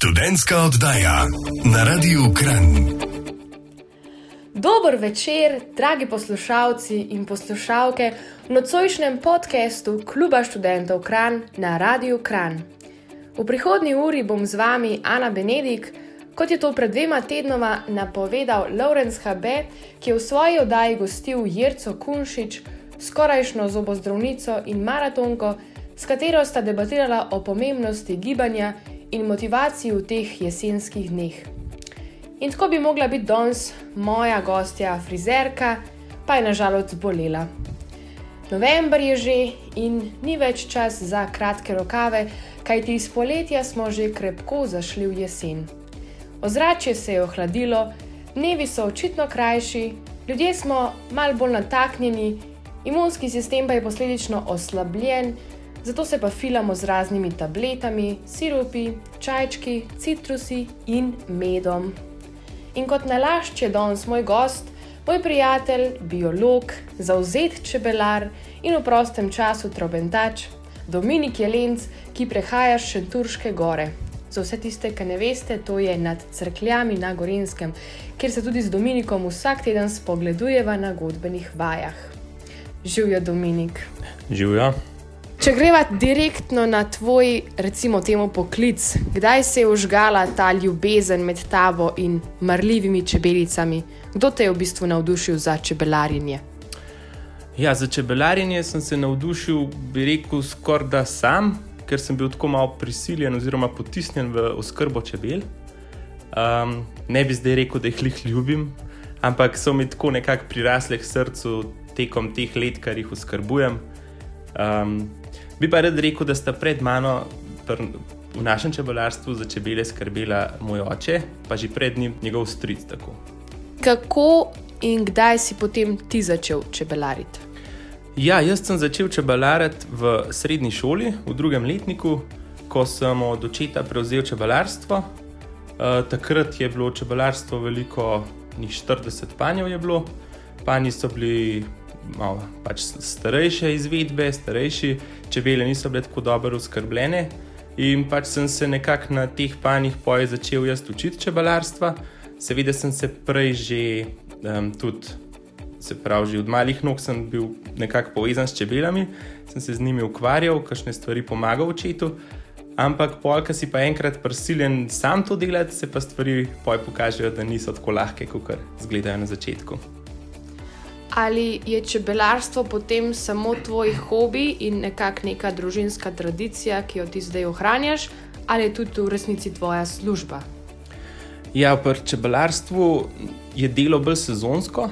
Študentska oddaja na Radiu Kran. Dober večer, dragi poslušalci in poslušalke v nocojšnjem podkastu Kluba študentov Kran na Radiu Kran. V prihodnji uri bom z vami Ana Benedik, kot je to pred dvema tednoma napovedal Lorenz HB, ki je v svoji oddaji gostil Jerco Kunšič, skorajšno zobozdravnico in maratonko, s katero sta debatirala o pomembnosti gibanja in motivaciji v teh jesenskih dneh. In tako bi mogla biti danes moja gostja, frizerka, pa je nažalost zbolela. November je že in ni več čas za kratke rokave, kajti iz poletja smo že krepko zašli v jesen. Ozračje se je ohladilo, dnevi so očitno krajši, ljudje smo mal bolj nataknjeni, imunski sistem pa je posledično oslabljen, zato se pa filamo z raznimi tabletami, sirupi, čajčki, citrusi in medom. In kot nalašč je danes moj gost, moj prijatelj, biolog, zauzet čebelar in v prostem času trobentač, Dominik Jelenc, ki prehaja še Turške gore. Za vse tiste, ki ne veste, to je nad crkljami na Gorenskem, kjer se tudi z Dominikom vsak teden spogledujeva na godbenih vajah. Živijo Dominik. Živijo. Če greva direktno na tvoj, recimo, temu poklic, kdaj se je užgala ta ljubezen med tabo in marljivimi čebelicami? Kdo te je v bistvu navdušil za čebelarjenje? Ja, za čebelarjenje sem se navdušil, bi rekel, skoraj da sam, ker sem bil tako malo prisiljen oziroma potisnjen v oskrbo čebel. Um, ne bi zdaj rekel, da jih lih ljubim, ampak so mi tako nekako prirasle k srcu tekom teh let, kar jih oskrbujem. Um, Bi pa rad rekel, da sta pred mano pr, v našem čebelarstvu za čebele skrbela moj oče, pa že pred njim njegov stric. Tako. Kako in kdaj si potem ti začel čebelariti? Ja, jaz sem začel čebelariti v srednji šoli, v drugem letniku, ko sem od očeta prevzel čebelarstvo. Uh, takrat je bilo čebelarstvo veliko, ni 40 panjev je bilo, panji so bili malo pač starejše izvedbe, starejši čebele niso bile tako dobro uskrbljene. In pač sem se nekako na teh panjih poje začel jaz učiti čebelarstva. Seveda sem se prej že um, tudi, se pravi, že od malih nog sem bil nekako povezan s čebelami, sem se z njimi ukvarjal, kakšne stvari pomagal očetu. Ampak, polka si pa enkrat prisiljen sam to delati, se pa stvari poj pokažejo, da niso tako lahke, kot izgledajo na začetku ali je čebelarstvo potem samo tvoj hobi in nekakšna neka družinska tradicija, ki jo ti zdaj ohranjaš, ali je tudi v resnici tvoja služba? Ja, pri čebelarstvu je delo bolj sezonsko,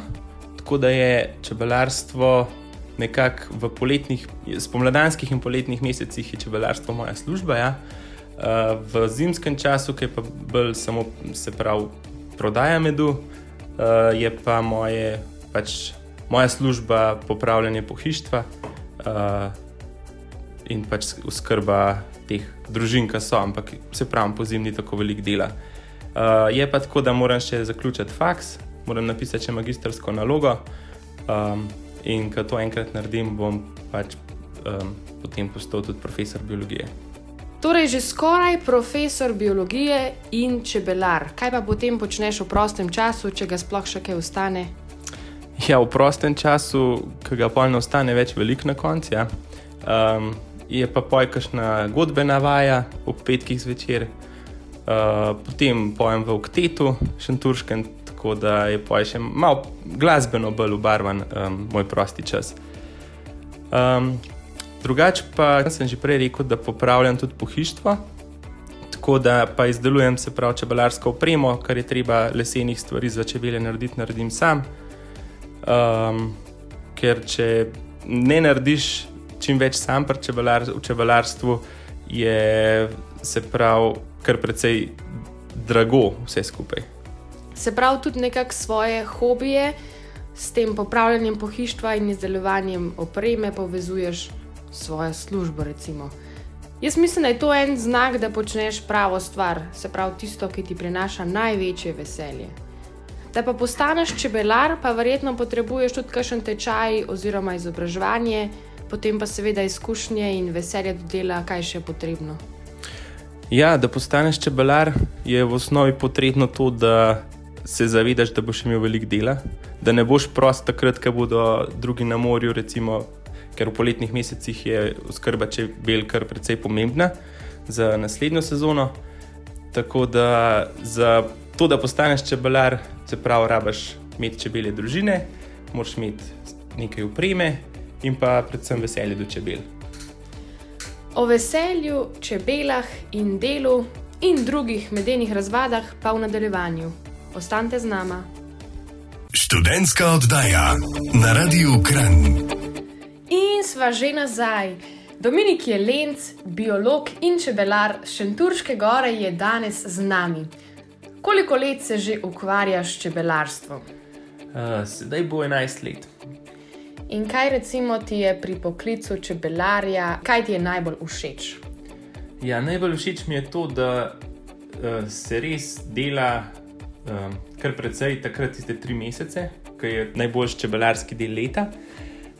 tako da je čebelarstvo nekako v poletnih, spomladanskih in poletnih mesecih, je čebelarstvo moja služba. Ja. Eh, v zimskem času, ki je pa bolj samo se pravi prodaja medu, eh, je pa moje pač moja služba popravljanje pohištva uh, in pač uskrba teh družin, ki so, ampak se pravi, po zimi ni tako veliko dela. Uh, je pa tako, da moram še zaključiti faks, moram napisati še magistrsko nalogo um, in ko to enkrat naredim, bom pač um, potem postal tudi profesor biologije. Torej, že skoraj profesor biologije in čebelar. Kaj pa potem počneš v prostem času, če ga sploh še kaj ostane? Ja, v prostem času, ki ga polno ostane več velik na koncu, ja. um, je pa pojkašna godbena vaja ob petkih zvečer, uh, potem pojem v oktetu, še turškem, tako da je poj še malo glasbeno bolj ubarvan um, moj prosti čas. Um, drugače pa sem že prej rekel, da popravljam tudi pohištvo. Tako da pa izdelujem se pravi čebelarsko opremo, kar je treba lesenih stvari za čebele narediti, naredim sam. Um, ker če ne narediš čim več sam pri čebelar, čebelarstvu, je se pravi kar precej drago vse skupaj. Se pravi, tudi nekako svoje hobije s tem popravljanjem pohištva in izdelovanjem opreme povezuješ svojo službo. Recimo. Jaz mislim, da je to en znak, da počneš pravo stvar, se pravi tisto, ki ti prinaša največje veselje. Da pa postaneš čebelar, pa verjetno potrebuješ tudi kakšen tečaj oziroma izobraževanje, potem pa seveda izkušnje in veselje do dela, kaj še je potrebno. Ja, da postaneš čebelar, je v osnovi potrebno to, da se zavedaš, da boš imel veliko dela, da ne boš prost takrat, ko bodo drugi na morju, recimo, ker v poletnih mesecih je oskrba čebel kar precej pomembna za naslednjo sezono. Tako da za to, da postaneš čebelar, se pravi, rabaš imeti čebele družine, moraš imeti nekaj upreme in pa predvsem veselje do čebel. O veselju, čebelah in delu in drugih medenih razvadah pa v nadaljevanju. Ostanite z nama. Študentska oddaja na Radiu Kran. In sva že nazaj. Dominik je lenc, biolog in čebelar Šenturške gore je danes z nami. Koliko let se že ukvarjaš s čebelarstvom? Uh, sedaj bo 11 let. In kaj recimo ti je pri poklicu čebelarja, kaj ti je najbolj všeč? Ja, najbolj všeč mi je to, da uh, se res dela um, kar precej takrat, tiste tri mesece, ki je najboljši čebelarski del leta.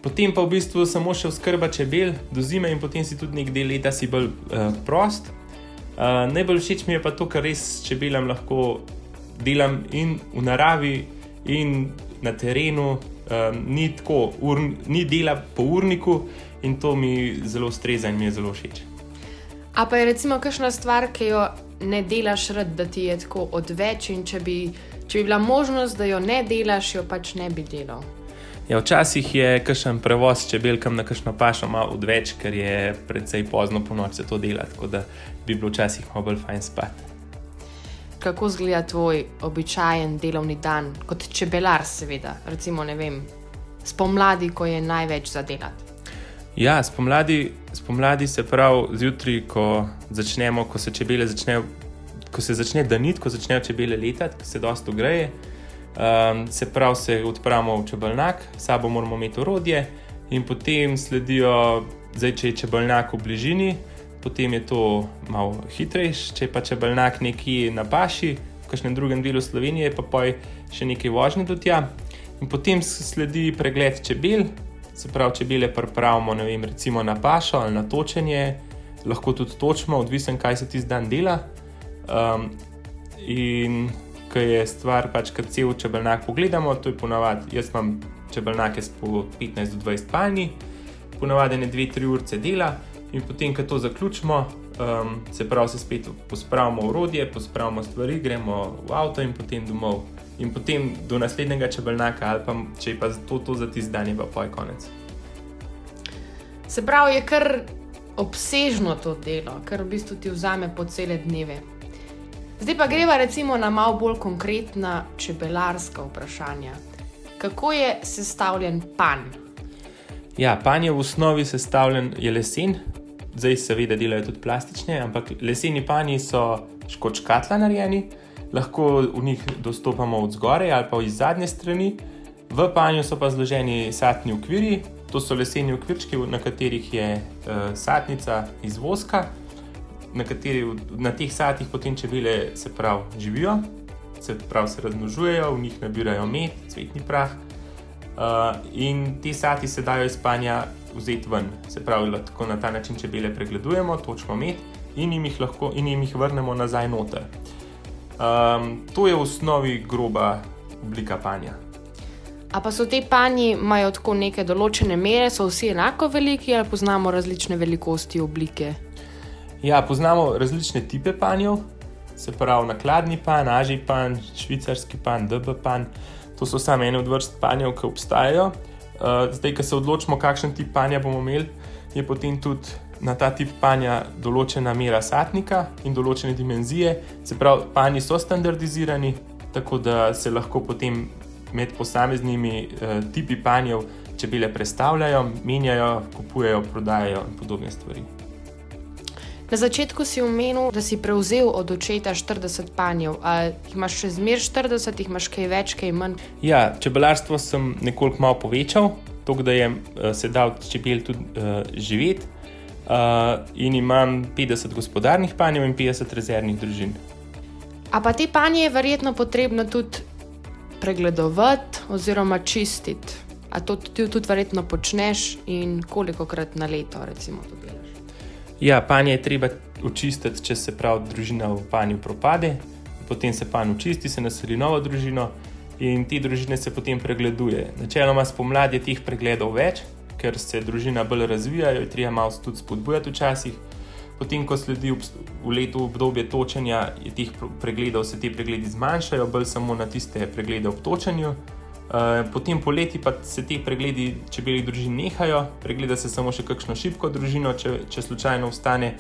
Potem pa v bistvu samo še oskrba čebel do zime, in potem si tudi nek del leta si bolj uh, prost. Uh, najbolj všeč mi je pa to, kar res s čebelam lahko delam in v naravi, in na terenu. Um, ni tako, ur, ni dela po urniku in to mi zelo ustreza in mi je zelo všeč. A pa je recimo kakšna stvar, ki jo ne delaš rad, da ti je tako odveč in če bi, če bi bila možnost, da jo ne delaš, jo pač ne bi delal. Ja, včasih je kakšen prevoz čebelkam na kakšno pašo malo odveč, ker je predvsej pozno po noči to delati, tako da bi bilo včasih malo bolj fajn spati. Kako izgleda tvoj običajen delovni dan, kot čebelar, seveda, recimo vem, spomladi, ko je največ za delati? Ja, spomladi, spomladi se pravi zjutraj, ko začnemo, ko se čebele začnejo, ko se začne daniti, ko začnejo čebele letati, ko se dosta greje. Um, se pravi, se odpravimo v čebelnak, sabo moramo imeti orodje, in potem sledijo, zdaj, če je čebelnak v bližini, potem je to malo hitrejše, če pa čebelnak nekje na paši, v kažem drugem delu Slovenije, pa je še nekaj vožnje do tja. In potem sledi pregled čebel, se pravi, če bele pripravimo, vem, recimo na pašo ali na točenje, lahko tudi točimo, odvisen, kaj se ti zdaj dela. Um, in ko je stvar, pač, kad cel čebelnak pogledamo, to je ponavadi, jaz imam čebelnake po 15 do 20 palni, ponavadi ne 2-3 urce dela, in potem, ko to zaključimo. Um, se pravi, se spet pospravimo urodje, pospravimo stvari, gremo v avto in potem domov in potem do naslednjega čebelnaka, ali pa če je pa to, to za ti zdanje, pa poj konec. Se pravi, je kar obsežno to delo, kar v bistvu ti vzame po cele dneve. Zdaj pa greva recimo na malo bolj konkretna čebelarska vprašanja. Kako je sestavljen pan? Ja, pan je v osnovi sestavljen je lesen, zdaj seveda delajo tudi plastične, ampak leseni pani so škočkatla narejeni lahko v njih dostopamo od zgoraj ali pa iz zadnje strani. V panju so pa zloženi satni okviri, to so leseni okvirčki, na katerih je uh, satnica iz voska, na, kateri, na teh satih potem čebele se prav živijo, se prav se razmnožujejo, v njih nabirajo med, cvetni prah. Uh, in te sati se dajo iz panja vzeti ven, se pravi, tako na ta način čebele pregledujemo, točimo med in jim jih, lahko, in jim jih vrnemo nazaj noter. Um, to je v osnovi groba oblika panja. A pa so te panji, imajo tako neke določene mere, so vsi enako veliki ali poznamo različne velikosti oblike? Ja, poznamo različne type panjev, se pravi nakladni pan, aži pan, švicarski pan, DB pan. To so samo ene od vrst panjev, ki obstajajo. Uh, zdaj, ko se odločimo, kakšen tip panja bomo imeli, je potem tudi na ta tip panja določena mera satnika in določene dimenzije. Se pravi, panji so standardizirani, tako da se lahko potem med posameznimi uh, tipi panjev čebele predstavljajo, menjajo, kupujejo, prodajajo in podobne stvari. Na začetku si omenil, da si prevzel od očeta 40 panjev. Ali imaš še zmeraj 40, imaš kaj več, kaj manj? Ja, čebelarstvo sem nekoliko malo povečal, tako da je uh, se dal čebel tudi uh, živeti uh, in imam 50 gospodarnih panjev in 50 rezervnih družin. A pa te panje je verjetno potrebno tudi pregledovati oziroma čistiti. A to ti tudi verjetno počneš in koliko krat na leto, recimo, to delaš? Ja, panje je treba očistiti, če se pravi, družina v panju propade, potem se panj očisti, se naseli novo družino in te družine se potem pregleduje. Načeloma spomladi je teh pregledov več, ker se družina bolj razvija, jo je treba malo tudi spodbujati včasih. Potem, ko sledi v letu obdobje točenja, je teh pregledov, se ti pregledi zmanjšajo, bolj samo na tiste preglede ob točenju. Eh, potem poleti pa se ti pregledi čebeljih družin nehajo, pregleda se samo še kakšno šibko družino, če, če slučajno ustane.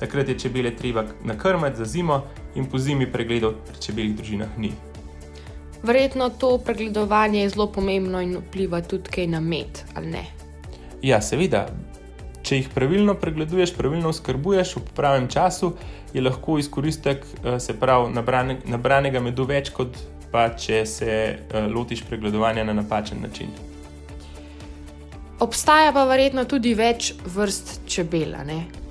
Takrat je čebele treba nakrmiti za zimo, in po zimi pregledov pri čebeljih družinah ni. Verjetno to pregledovanje je zelo pomembno in vpliva tudi na med, ali ne? Ja, seveda. Če jih pravilno pregleduješ, pravilno skrbuješ v pravem času, je lahko izkoristek eh, se pravi nabranega medu več kot pa če se uh, lotiš pregledovanja na napačen način. Obstaja pa verjetno tudi več vrst čebel,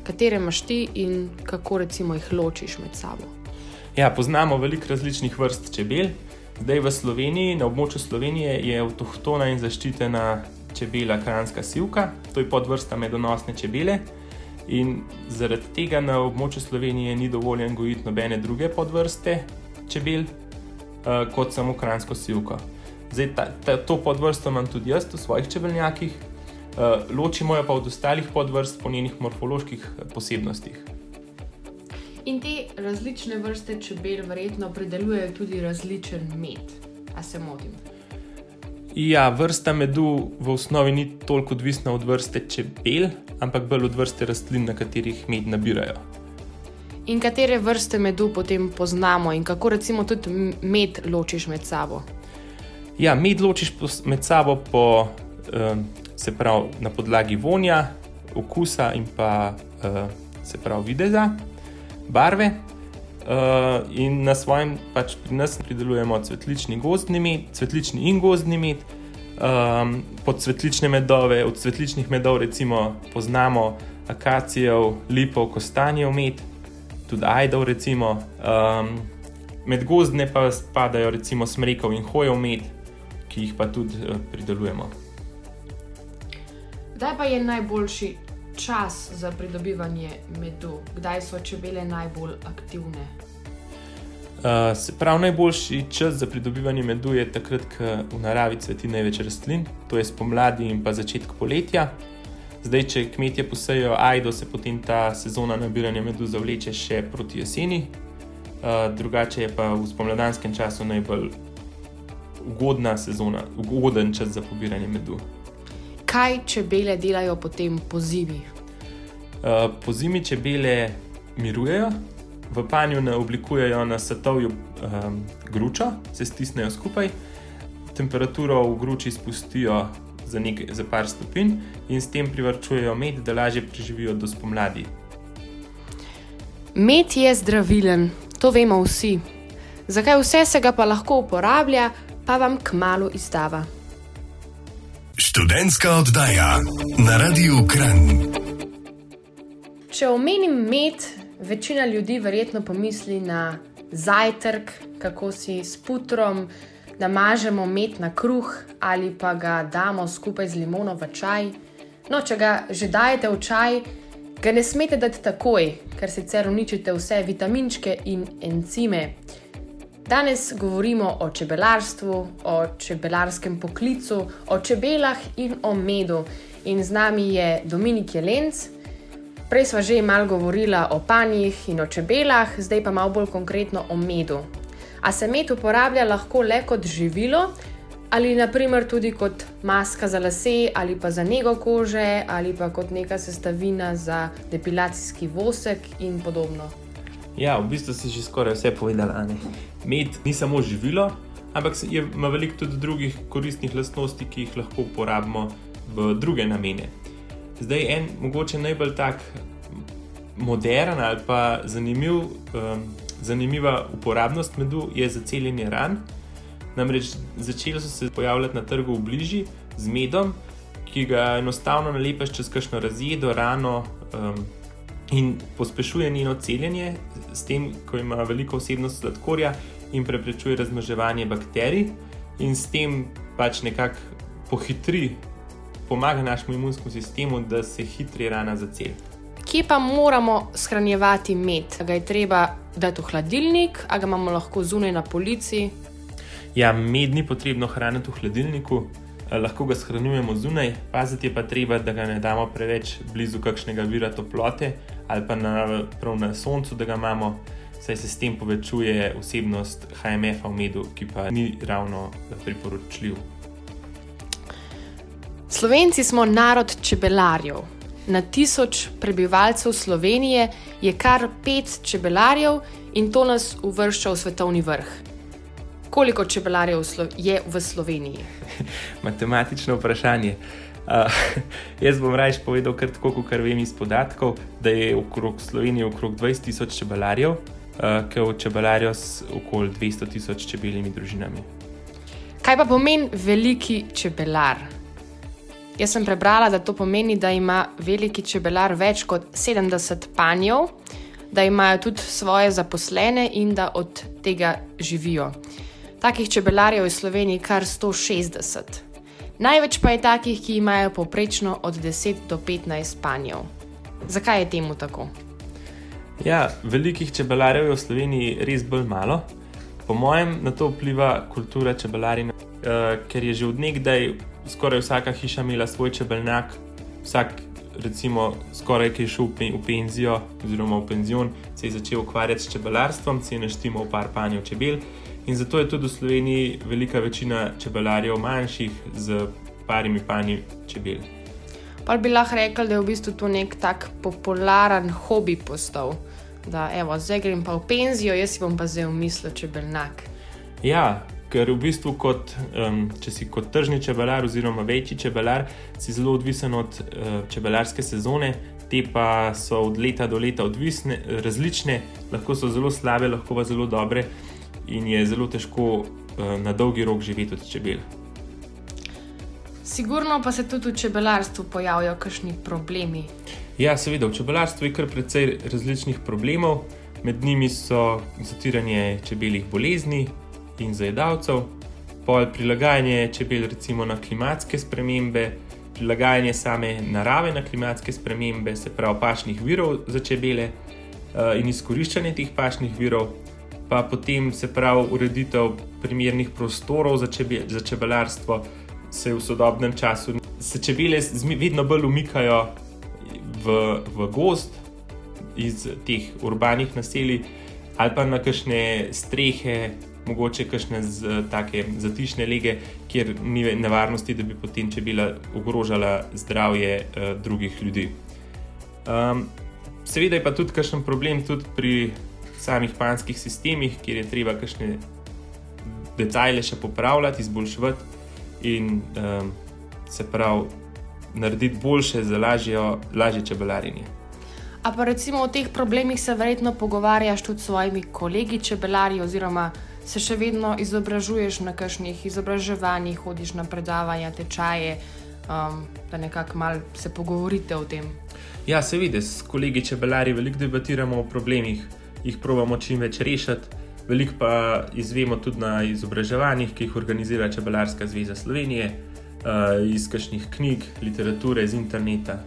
katere imaš ti in kako recimo jih ločiš med sabo. Ja, poznamo veliko različnih vrst čebel. Zdaj v Sloveniji, na območju Slovenije, je avtohtona in zaščitena čebela kranska sivka, to je podvrsta medonosne čebele. In zaradi tega na območju Slovenije ni dovoljen gojiti nobene druge podvrste čebel, uh, kot samo kransko silko. Zdaj, ta, ta, to podvrsto imam tudi jaz v svojih čebelnjakih, uh, ločimo jo pa od ostalih podvrst po njenih morfoloških eh, posebnostih. In te različne vrste čebel verjetno predelujejo tudi različen med, a se motim. Ja, vrsta medu v osnovi ni toliko odvisna od vrste čebel, ampak bolj od vrste rastlin, na katerih med nabirajo in katere vrste medu potem poznamo, in kako recimo tudi med ločiš med sabo. Ja, med ločiš med sabo po, se pravi, na podlagi vonja, okusa in pa se pravi videza, barve. Uh, in na svojem, pač pri nas pridelujemo cvetlični gozdni med, cvetlični in gozdni med, um, pod cvetlične medove, od cvetličnih medov recimo poznamo akacijev, lipov, kostanjev med, tudi ajdov, recimo, um, med gozdne pa spadajo recimo smrekov in hojev med, ki jih pa tudi uh, pridelujemo. Kdaj pa je najboljši čas za pridobivanje medu, kdaj so čebele najbolj aktivne? Uh, se pravi, najboljši čas za pridobivanje medu je takrat, ko v naravi cveti največ rastlin, to je spomladi in pa začetek poletja. Zdaj, če kmetje posejo ajdo, se potem ta sezona nabiranja medu zavleče še proti jeseni, uh, drugače je pa v spomladanskem času najbolj ugodna sezona, ugoden čas za pobiranje medu. Kaj čebele delajo potem po zimi? Uh, po zimi čebele mirujejo, v panju ne oblikujejo na svetovju um, gručo, se stisnejo skupaj, temperaturo v gruči spustijo za, nekaj, za par stopinj in s tem privrčujejo med, da lažje preživijo do spomladi. Med je zdravilen, to vemo vsi. Zakaj vse se ga pa lahko uporablja, pa vam k malu izdava. Študentska oddaja na Radiu Kran. Če omenim med, večina ljudi verjetno pomisli na zajtrk, kako si s putrom namažemo med na kruh ali pa ga damo skupaj z limono v čaj. No, če ga že dajete v čaj, ga ne smete dati takoj, ker sicer uničite vse vitaminčke in encime. Danes govorimo o čebelarstvu, o čebelarskem poklicu, o čebelah in o medu. In z nami je Dominik Jelenc. Prej smo že malo govorili o panjih in o čebelah, zdaj pa malo bolj konkretno o medu. A se med uporablja lahko le kot živilo, ali naprimer tudi kot maska za lase, ali pa za nego kože, ali pa kot neka sestavina za depilacijski vosek in podobno. Ja, v bistvu si že skoraj vse povedala. Ne? Med ni samo živilo, ampak ima veliko tudi drugih koristnih lastnosti, ki jih lahko uporabimo v druge namene. Zdaj, en mogoče najbolj tak modern ali pa zanimiv um, Zanimiva uporabnost medu je za celjenje ran. Namreč začeli so se pojavljati na trgu v bližini z medom, ki ga enostavno nalepeš čez kakšno razjedo rano um, in pospešuje njeno celjenje, s tem, ko ima veliko vsebnost sladkorja in preprečuje razmnoževanje bakterij, in s tem pač nekako pohitri, pomaga našemu imunskemu sistemu, da se hitreje rana zaceli. Kje pa moramo shranjevati med? Ga je treba dati v hladilnik, a ga imamo lahko zunaj na polici? Ja, med ni potrebno hraniti v hladilniku, eh, lahko ga shranjujemo zunaj, paziti je pa treba, da ga ne damo preveč blizu kakšnega vira toplote ali pa na, prav na soncu, da ga imamo, saj se s tem povečuje vsebnost HMF-a v medu, ki pa ni ravno priporočljiv. Slovenci smo narod čebelarjev. Na tisoč prebivalcev Slovenije je kar pet čebelarjev in to nas uvršča v svetovni vrh. Koliko čebelarjev je v Sloveniji? Matematično vprašanje. Uh, jaz bom raje povedal, kar tako, kot vem iz podatkov, da je okrog Slovenije okrog 20 tisoč čebelarjev, uh, ki je čebelarjev s okoli 200 tisoč čebeljimi družinami. Kaj pa pomeni veliki čebelar? Jaz sem prebrala, da to pomeni, da ima veliki čebelar več kot 70 panjev, da imajo tudi svoje zaposlene in da od tega živijo. Takih čebelarjev je v Sloveniji kar 160. Največ pa je takih, ki imajo povprečno od 10 do 15 panjev. Zakaj je temu tako? Ja, velikih čebelarjev je v Sloveniji res bolj malo. Po mojem, na to vpliva kultura čebelarjenja, uh, ker je že odnegdaj skoraj vsaka hiša imela svoj čebelnjak, vsak, recimo, skoraj ki je šel v penzijo, oziroma v penzion, se je začel ukvarjati s čebelarstvom, se je naštimo v par panjev čebel. In zato je tudi v Sloveniji velika večina čebelarjev manjših z parimi panji čebel. Pa bi lahko rekel, da je v bistvu to nek tak popularen hobi postal. Da, evo, zdaj grem pa v penzijo, jaz si bom pa zdaj umislil čebelnak. Ja, ker v bistvu, kot, um, če si kot tržni čebelar oziroma večji čebelar, si zelo odvisen od uh, čebelarske sezone. Te pa so od leta do leta odvisne, različne, lahko so zelo slabe, lahko pa zelo dobre in je zelo težko uh, na dolgi rok živeti od čebel. Sigurno pa se tudi v čebelarstvu pojavljajo kakšni problemi. Ja, seveda, v čebelarstvu je kar precej različnih problemov, med njimi so zatiranje čebeljih bolezni in zajedavcev, pol prilagajanje čebel recimo na klimatske spremembe, prilagajanje same narave na klimatske spremembe, se pravi pašnih virov za čebele uh, in izkoriščanje teh pašnih virov pa potem se pravi ureditev primernih prostorov za, čebe, za čebelarstvo, se v sodobnem času se čebele vedno bolj umikajo v, v gost iz teh urbanih naselij ali pa na kakšne strehe. Mogoče kakšne z, take zatišne lege, kjer ni nevarnosti, da bi potem čebela ogrožala zdravje uh, drugih ljudi. Um, seveda je pa tudi kakšen problem tudi pri samih panskih sistemih, kjer je treba kakšne detajle še popravljati, izboljšati in um, se pravi narediti boljše za lažje čebelarjenje. A pa recimo o teh problemih se verjetno pogovarjaš tudi s svojimi kolegi čebelarji, oziroma se še vedno izobražuješ na kakšnih izobraževanjih, hodiš na predavanja, tečaje, um, da nekako malo se pogovorite o tem. Ja, seveda, s kolegi čebelarji veliko debatiramo o problemih jih pravimo čim več rešiti. Veliko pa izvemo tudi na izobraževanjih, ki jih organizira Čebelarska zveza Slovenije, uh, iz kakšnih knjig, literature, iz interneta.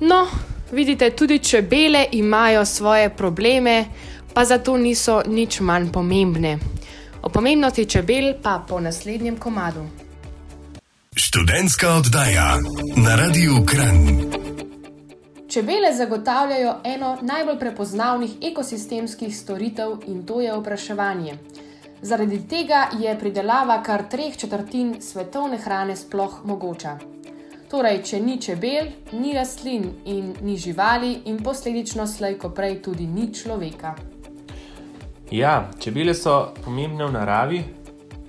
No, vidite, tudi čebele imajo svoje probleme, pa zato niso nič manj pomembne. O pomembnosti čebel pa po naslednjem komadu. Študentska oddaja na Radiu Kran. Čebele zagotavljajo eno najbolj prepoznavnih ekosistemskih storitev in to je opraševanje. Zaradi tega je pridelava kar treh četrtin svetovne hrane sploh mogoča. Torej, če ni čebel, ni rastlin in ni živali, in posledično slejko prej tudi ni človeka. Ja, čebele so pomembne v naravi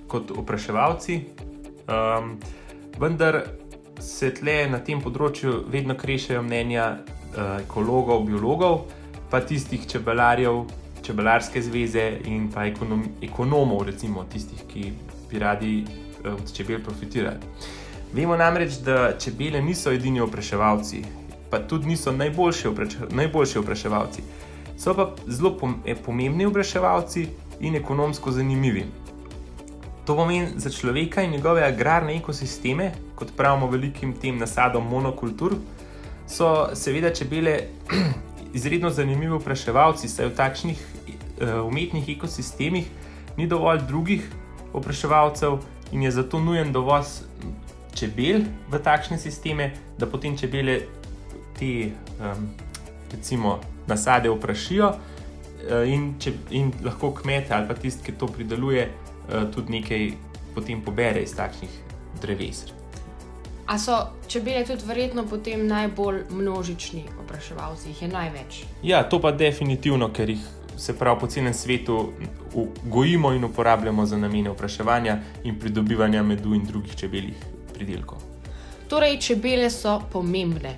kot opraševalci, um, vendar se tle na tem področju vedno krešajo mnenja uh, ekologov, biologov, pa tistih čebelarjev, čebelarske zveze in pa ekonom, ekonomov, recimo tistih, ki bi radi uh, od čebel profitirali. Vemo namreč, da čebele niso edini opraševalci, pa tudi niso najboljši, opraše, najboljši opraševalci. So pa zelo eh, pomembni opraševalci in ekonomsko zanimivi. To pomeni za človeka in njegove agrarne ekosisteme, kot pravimo velikim tem nasadom monokultur, so seveda čebele izredno zanimivi opraševalci, saj v takšnih uh, umetnih ekosistemih ni dovolj drugih opraševalcev in je zato nujen dovoz čebel v takšne sisteme, da potem čebele te um, recimo, nasade oprašijo uh, in, če, in lahko kmet ali pa tisti, ki to prideluje, uh, tudi nekaj potem pobere iz takšnih dreves. A so čebele tudi verjetno potem najbolj množični opraševalci, jih je največ? Ja, to pa definitivno, ker jih se pravi po celem svetu gojimo in uporabljamo za namene opraševanja in pridobivanja medu in drugih čebeljih pridelkov. Torej, čebele so pomembne.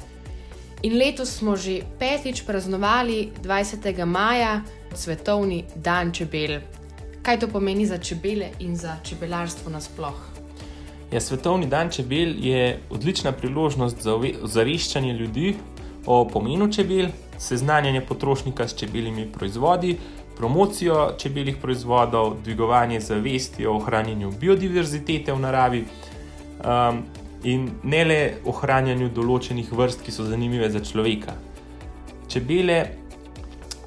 In letos smo že petič praznovali 20. maja, svetovni dan čebel. Kaj to pomeni za čebele in za čebelarstvo nasplošno? Ja, Svetovni dan čebel je odlična priložnost za ozaveščanje ljudi o pomenu čebel, seznanjanje potrošnika s čebeljimi proizvodi, promocijo čebeljih proizvodov, dvigovanje zavesti o ohranjanju biodiverzitete v naravi um, in ne le ohranjanju določenih vrst, ki so zanimive za človeka. Čebele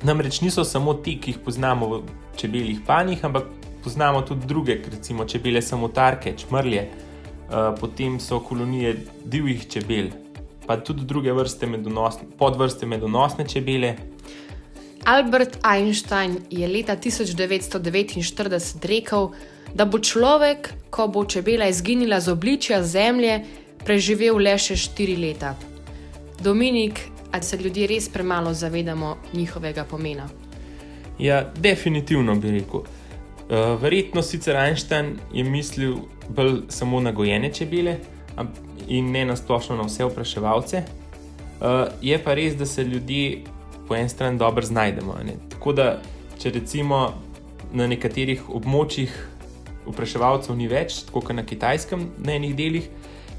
namreč niso samo ti, ki jih poznamo v čebeljih panjih, ampak poznamo tudi druge, recimo čebele samotarke, čmrlje. Eh, potem so kolonije divjih čebel, pa tudi druge vrste medonosne, podvrste medonosne čebele. Albert Einstein je leta 1949 rekel, da bo človek, ko bo čebela izginila z obličja Zemlje, preživel le še štiri leta. Dominik, ali se ljudje res premalo zavedamo njihovega pomena? Ja, definitivno bi rekel. Uh, verjetno sicer Einstein je mislil bolj samo na gojene čebele in ne na splošno na vse vpraševalce. Uh, je pa res, da se ljudje po eni strani dobro znajdemo. Ne? Tako da, če recimo na nekaterih območjih vpraševalcev ni več, tako kot na kitajskem, na enih delih,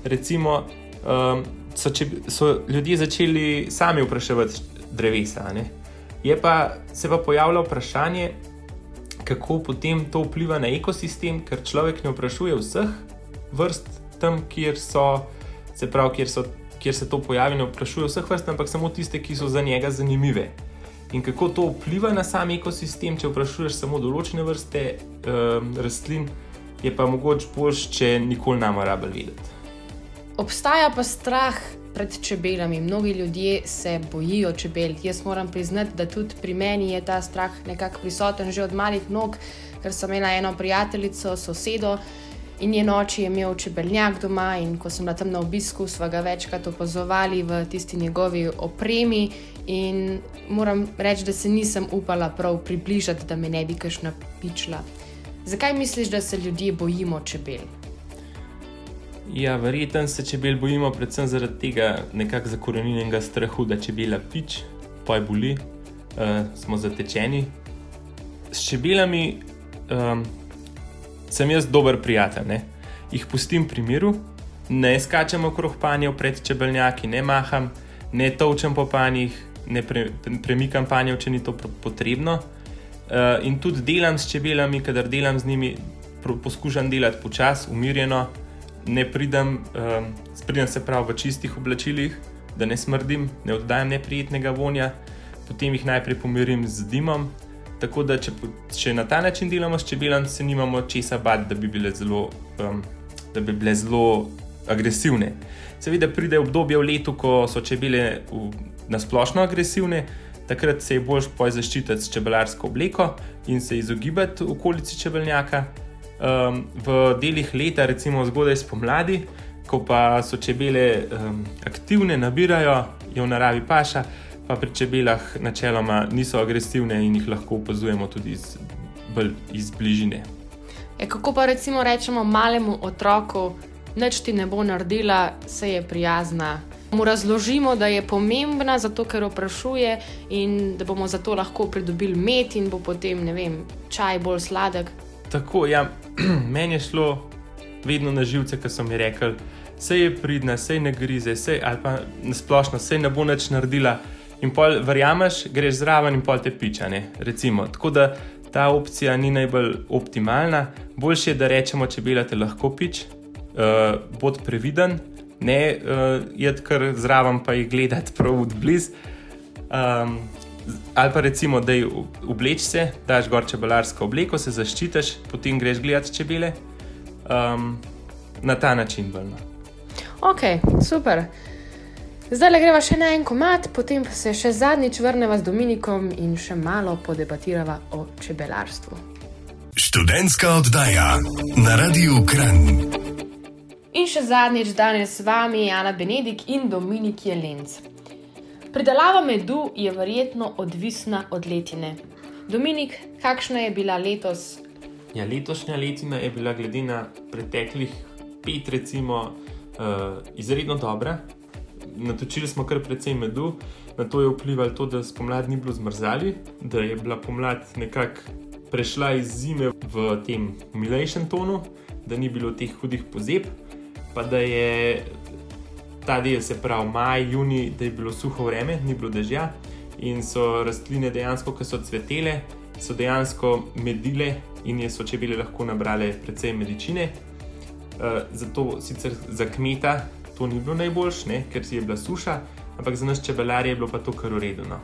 recimo, um, so, če, so ljudje začeli sami vpraševati drevesa. Ne? Je pa se pa pojavilo vprašanje, kako potem to vpliva na ekosistem, ker človek ne vprašuje vseh vrst tam, kjer, so, se pravi, kjer, so, kjer se to pojavi, ne vprašuje vseh vrst, ampak samo tiste, ki so za njega zanimive. In kako to vpliva na sam ekosistem, če vprašuješ samo določene vrste um, rastlin, je pa mogoče boljš, če nikoli ne moramo vedeti. Obstaja pa strah pred čebelami. Mnogi ljudje se bojijo čebel. Jaz moram priznati, da tudi pri meni je ta strah nekako prisoten že od malih nog, ker sem imela eno prijateljico, sosedo. In njen oči je imel čebeljak doma, in ko sem bila tam na obisku, smo ga večkrat opazovali v tisti njegovi opremi. In moram reči, da se nisem upala prav približati, da me ne bi kašna pičla. Zakaj misliš, da se ljudje bojimo čebel? Ja, verjetno se čebel bojimo predvsem zaradi tega nekako zakorenjenega strahu, da čebela pič, poj boli, uh, smo zatečeni. S čebelami um, sem jaz dober prijatelj, ne? jih pustim pri miru, ne skačem okrog panjev pred čebeljaki, ne maham, ne točem po panjih, ne pre, premikam panjev, če ni to potrebno. Uh, in tudi delam s čebelami, kadar delam z njimi, poskušam delati počasi, umirjeno ne pridem, um, pridem se prav v čistih oblačilih, da ne smrdim, ne oddajam neprijetnega vonja, potem jih najprej pomirim z dimom. Tako da, če, če na ta način delamo s čebelami, se nimamo česa bati, da bi bile zelo, um, da bi bile zelo agresivne. Seveda pride obdobje v letu, ko so čebele na splošno agresivne, takrat se je bolj zaščititi s čebelarsko obleko in se izogibati okolici čebeljaka um, v delih leta, recimo zgodaj spomladi, ko pa so čebele um, aktivne, nabirajo, je v naravi paša, pa pri čebelah načeloma niso agresivne in jih lahko opazujemo tudi iz, iz bližine. E, kako pa rečemo malemu otroku, nič ti ne bo naredila, se je prijazna. Mu razložimo, da je pomembna, zato ker vprašuje, in da bomo zato lahko pridobili med, in bo potem, ne vem, čaj bolj sladek. Tako, ja, meni je šlo vedno na živce, ko so mi rekli, vse je pridna, vse ne grize, vse ali pa nasplošno, vse ne bo nič naredila. In pol verjameš, greš zraven in pol te pičane. Recimo. Tako da ta opcija ni najbolj optimalna. Boljše je, da rečemo, če belate lahko pič, uh, bod previden, ne uh, je kar zraven, pa jih gledati prav od blizu. Um, ali pa recimo, da je obleč se, daš gor čebelarsko obleko, se zaščitiš, potem greš gledati čebele. Um, na ta način vrno. Ok, super. Zdaj le greva še na en komat, potem pa se še zadnjič vrneva z Dominikom in še malo podebatirava o čebelarstvu. Študentska oddaja na Radiu Kran. In še zadnjič danes z vami Jana Benedik in Dominik Jelenc. Pridelava medu je verjetno odvisna od letine. Dominik, kakšna je bila letos? Ja, letošnja letina je bila glede na preteklih pet, recimo, uh, izredno dobra natočili smo kar precej medu, na to je vplivalo to, da spomladi ni bilo zmrzali, da je bila pomlad nekako prešla iz zime v tem milejšem tonu, da ni bilo teh hudih pozeb, pa da je ta del, se pravi maj, juni, da je bilo suho vreme, ni bilo dežja in so rastline dejansko, ki so cvetele, so dejansko medile in je so čebele lahko nabrale precej medicine. Uh, zato sicer za kmeta to ni bilo najboljše, ker si je bila suša, ampak za nas čebelarje je bilo pa to kar uredno.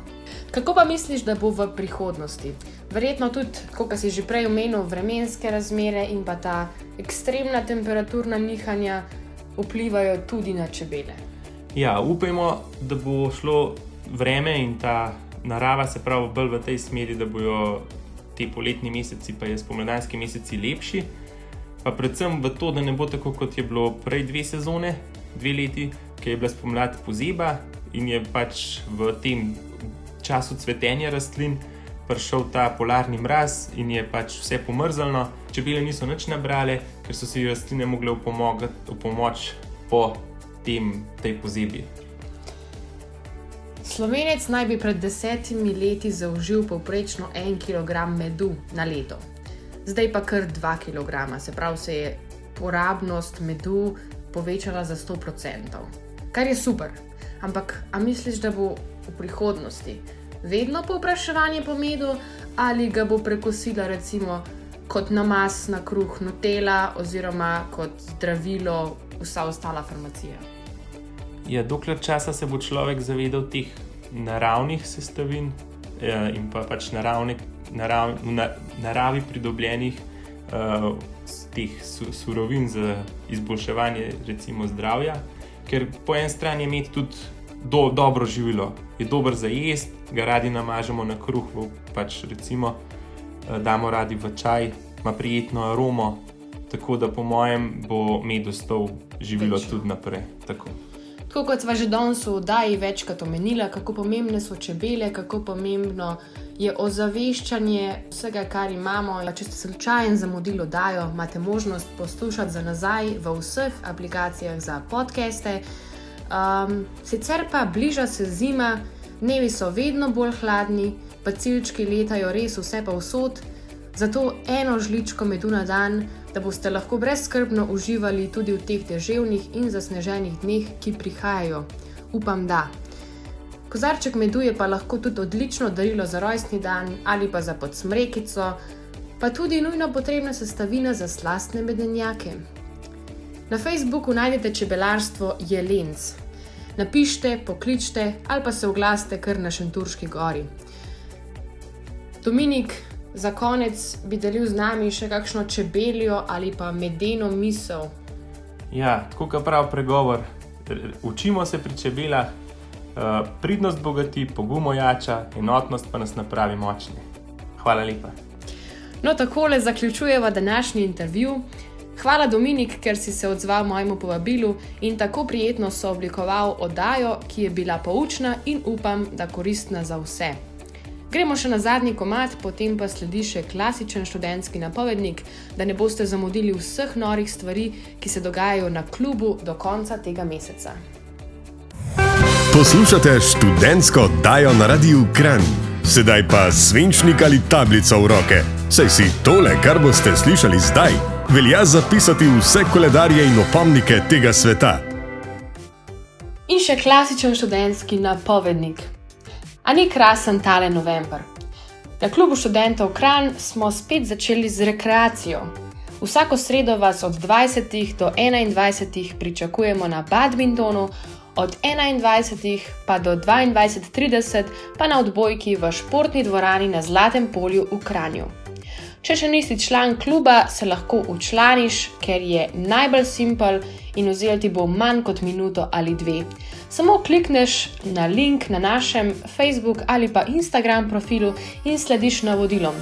Kako pa misliš, da bo v prihodnosti? Verjetno tudi, kot si že prej omenil, vremenske razmere in pa ta ekstremna temperaturna nihanja vplivajo tudi na čebele. Ja, upajmo, da bo šlo vreme in ta narava se pravi bolj v tej smeri, da bodo ti poletni meseci, pa je spomladanski meseci lepši. Pa predvsem v to, da ne bo tako, kot je bilo prej dve sezone, dve leti, ki je bila spomladi pozeba in je pač v tem času cvetenja rastlin prišel ta polarni mraz in je pač vse pomrzlo. Čebele niso nič nabrale, ker so si rastline mogle v pomoč po tem, tej pozebi. Slovenec naj bi pred desetimi leti zaužil povprečno en kg medu na leto, zdaj pa kar 2 kg, se pravi, se je porabnost medu povečala za 100%. Kar je super. Ampak, a misliš, da bo v prihodnosti vedno povpraševanje po medu ali ga bo prekosila recimo kot namaz na kruh Nutella oziroma kot zdravilo vsa ostala farmacija? Ja, dokler časa se bo človek zavedal teh naravnih sestavin ja, in pa pač naravne, narav, na, naravi pridobljenih uh, teh su, surovin za izboljševanje recimo, zdravja, ker po eni strani je imeti tudi do, dobro živilo, je dober za jesti, ga radi namažemo na kruh, pač recimo uh, damo radi v čaj, ima prijetno aromo. Tako da, po mojem, bo med ostal živelo Več. tudi naprej. Tako. Tako kot smo že danes v oddaji večkrat omenili, kako pomembne so čebele, kako pomembno je ozaveščanje vsega, kar imamo. Če ste slučajno zamudili oddajo, imate možnost poslušati za nazaj v vseh aplikacijah za podcaste. Um, sicer pa bliža se zima, dnevi so vedno bolj hladni, pa ciljčki letajo res vse pa vsot. Zato eno žličko medu na dan, da boste lahko brezskrbno uživali tudi v teh deževnih in zasneženih dneh, ki prihajajo. Upam, da. Kozarček medu je pa lahko tudi odlično darilo za rojstni dan ali pa za podsmrekico, pa tudi nujno potrebna sestavina za slastne medenjake. Na Facebooku najdete čebelarstvo Jelenc. Napišite, pokličite ali pa se oglasite kar na Šenturški gori. Dominik, za konec bi delil z nami še kakšno čebeljo ali pa medeno misel. Ja, tako kot pravi pregovor, učimo se pri čebelah, pridnost bogati, pogum ojača, enotnost pa nas napravi močni. Hvala lepa. No, tako le zaključujemo današnji intervju. Hvala, Dominik, ker si se odzval mojemu povabilu in tako prijetno sooblikoval oddajo, ki je bila poučna in upam, da koristna za vse. Gremo še na zadnji komat, potem pa sledi še klasičen študentski napovednik, da ne boste zamudili vseh norih stvari, ki se dogajajo na klubu do konca tega meseca. Poslušate študentsko oddajo na Radiu Kran. Sedaj pa svinčnik ali tablico v roke. Saj si tole, kar boste slišali zdaj, velja zapisati vse koledarje in opomnike tega sveta. In še klasičen študentski napovednik. A ni krasen tale november? Na klubu študentov Kran smo spet začeli z rekreacijo. Vsako sredo vas od 20 do 21 pričakujemo na badmintonu, od 21 pa do 22:30 pa na odbojki v športni dvorani na Zlatem polju v Kranju. Če še nisi član kluba, se lahko učlaniš, ker je najbolj simpel in vzel ti bo manj kot minuto ali dve. Samo klikneš na link na našem Facebook ali pa Instagram profilu in slediš navodilom.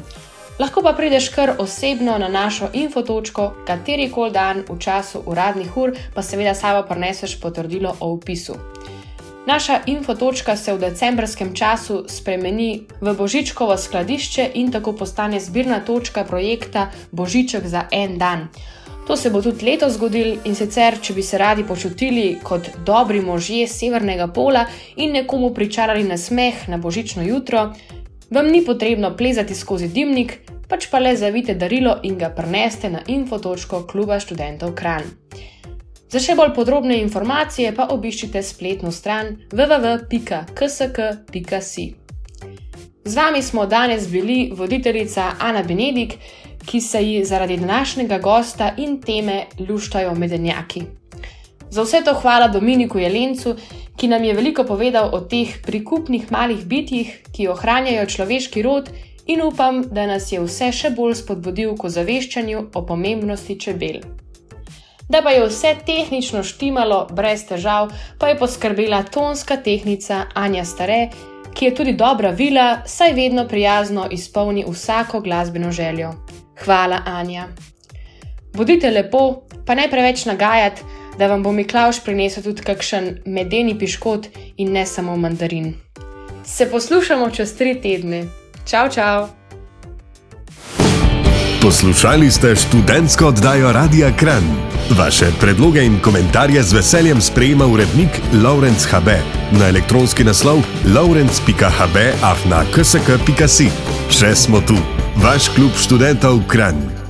Lahko pa prideš kar osebno na našo infotočko, kateri koli dan v času uradnih ur, pa seveda sabo preneseš potrdilo o upisu. Naša infotočka se v decembrskem času spremeni v Božičkovo skladišče in tako postane zbirna točka projekta Božiček za en dan. To se bo tudi letos zgodil in sicer, če bi se radi počutili kot dobri možje severnega pola in nekomu pričarali na smeh na božično jutro, vam ni potrebno plezati skozi dimnik, pač pa le zavite darilo in ga preneste na infotočko kluba študentov Kran. Za še bolj podrobne informacije pa obiščite spletno stran www.ksk.si. Z vami smo danes bili voditeljica Ana Benedik, ki se ji zaradi današnjega gosta in teme luštajo medenjaki. Za vse to hvala Dominiku Jelencu, ki nam je veliko povedal o teh prikupnih malih bitjih, ki ohranjajo človeški rod, in upam, da nas je vse še bolj spodbudil k ozaveščanju o pomembnosti čebel. Da pa je vse tehnično štimalo brez težav, pa je poskrbela tonska tehnica Anja Stare, ki je tudi dobra vila, saj vedno prijazno izpolni vsako glasbeno željo. Hvala, Anja. Bodite lepo, pa ne preveč nagajati, da vam bo Miklaš prinesel tudi kakšen medeni piškot in ne samo mandarin. Se poslušamo čez tri tedne. Čau, čau! Poslušali ste študentsko oddajo Radia Kran. Vaše predloge in komentarje z veseljem sprejema urednik Laurence HB na elektronski naslov laurence.hb.afna.ksk.si. Še smo tu, vaš klub študentov Kran.